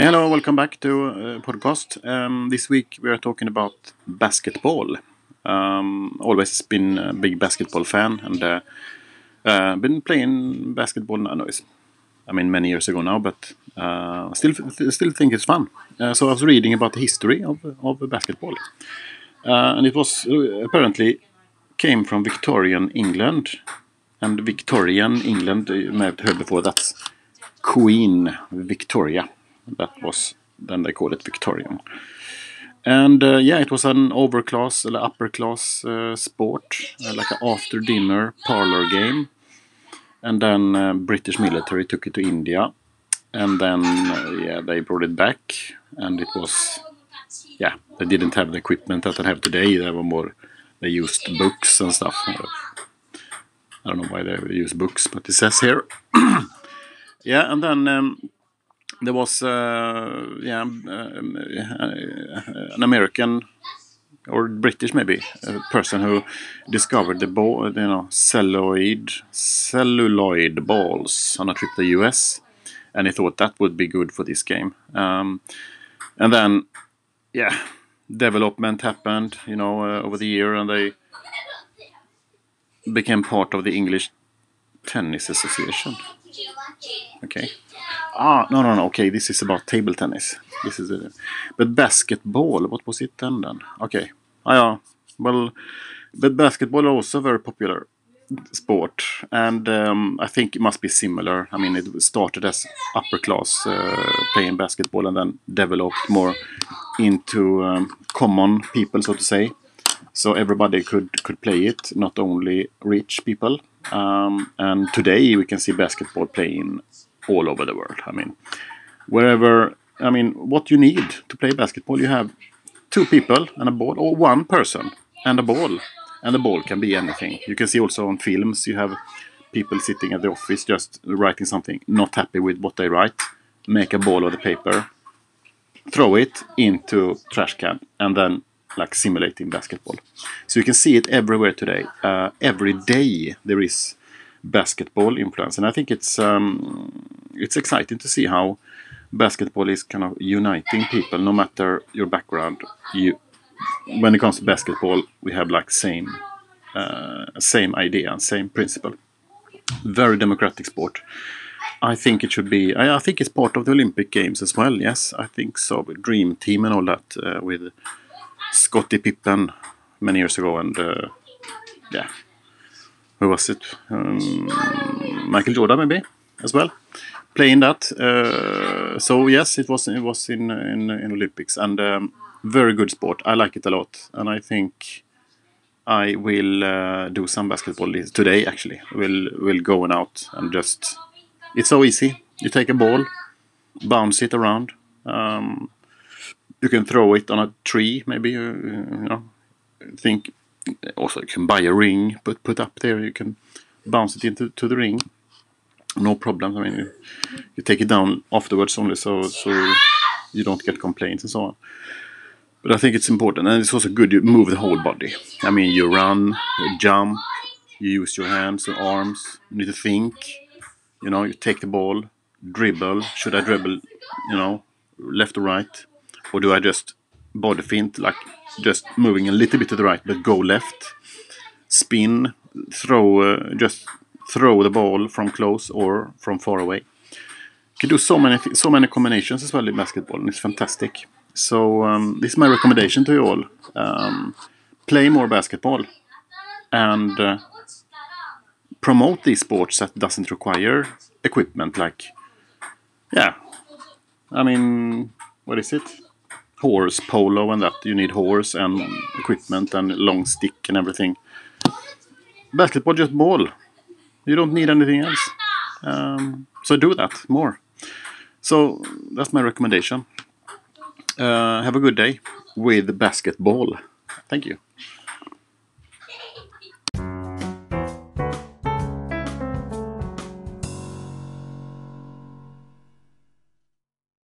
Hello, welcome back to uh, podcast. Um, this week we are talking about basketball. Um, always been a big basketball fan and uh, uh, been playing basketball. No, I mean many years ago now, but still still think it's fun. So I was reading about the history of of basketball, and it was apparently came from Victorian England, and Victorian England you may have heard before that's Queen Victoria that was then they called it Victorian. And uh, yeah, it was an overclass, or upper class uh, sport, uh, like an after dinner parlor game. And then uh, British military took it to India, and then uh, yeah, they brought it back, and it was yeah, they didn't have the equipment that they have today. They were more they used books and stuff. I don't know why they use books, but it says here. yeah, and then um, there was uh, yeah um, uh, an American or British maybe a person who discovered the ball, you know, celluloid celluloid balls on a trip to the US, and he thought that would be good for this game. Um, and then, yeah, development happened, you know, uh, over the year, and they became part of the English Tennis Association. Okay. Ah, no, no, no. Okay, this is about table tennis. This is it. But basketball, what was it then? Then okay. Ah, yeah. Well, but basketball is also a very popular sport, and um, I think it must be similar. I mean, it started as upper class uh, playing basketball, and then developed more into um, common people, so to say. So everybody could could play it, not only rich people. Um, and today we can see basketball playing all over the world. I mean, wherever, I mean, what you need to play basketball, you have two people and a ball, or one person and a ball. And the ball can be anything. You can see also on films, you have people sitting at the office just writing something, not happy with what they write, make a ball of the paper, throw it into trash can, and then like simulating basketball. So you can see it everywhere today. Uh, every day there is basketball influence, and I think it's um, it's exciting to see how basketball is kind of uniting people, no matter your background. You, when it comes to basketball, we have like same uh, same idea, same principle. Very democratic sport. I think it should be. I, I, think it's part of the Olympic Games as well. Yes, I think so. With Dream Team and all that, uh, with Scottie Pippen many years ago, and uh, yeah, who was it? Um, Michael Jordan maybe as well, playing that. Uh, so yes, it was it was in in, in Olympics and um, very good sport. I like it a lot, and I think I will uh, do some basketball today. Actually, we'll will go out and just. It's so easy. You take a ball, bounce it around. Um, you can throw it on a tree, maybe. Uh, you know, think also you can buy a ring, put put up there. You can bounce it into to the ring, no problem. I mean, you, you take it down afterwards only, so so you don't get complaints and so on. But I think it's important, and it's also good you move the whole body. I mean, you run, you jump, you use your hands and arms. You need to think. You know, you take the ball, dribble. Should I dribble? You know, left or right, or do I just body fint like just moving a little bit to the right but go left spin throw uh, just throw the ball from close or from far away. You can do so many so many combinations as well in basketball and it's fantastic. So um, this is my recommendation to you all. Um, play more basketball and uh, promote these sports that doesn't require equipment like yeah i mean what is it? Horse polo and that. You need horse and equipment and long stick and everything. Basketball just ball you don't need anything else. Um, so do that more. So that's my recommendation. Uh, have a good day with basketball. Thank you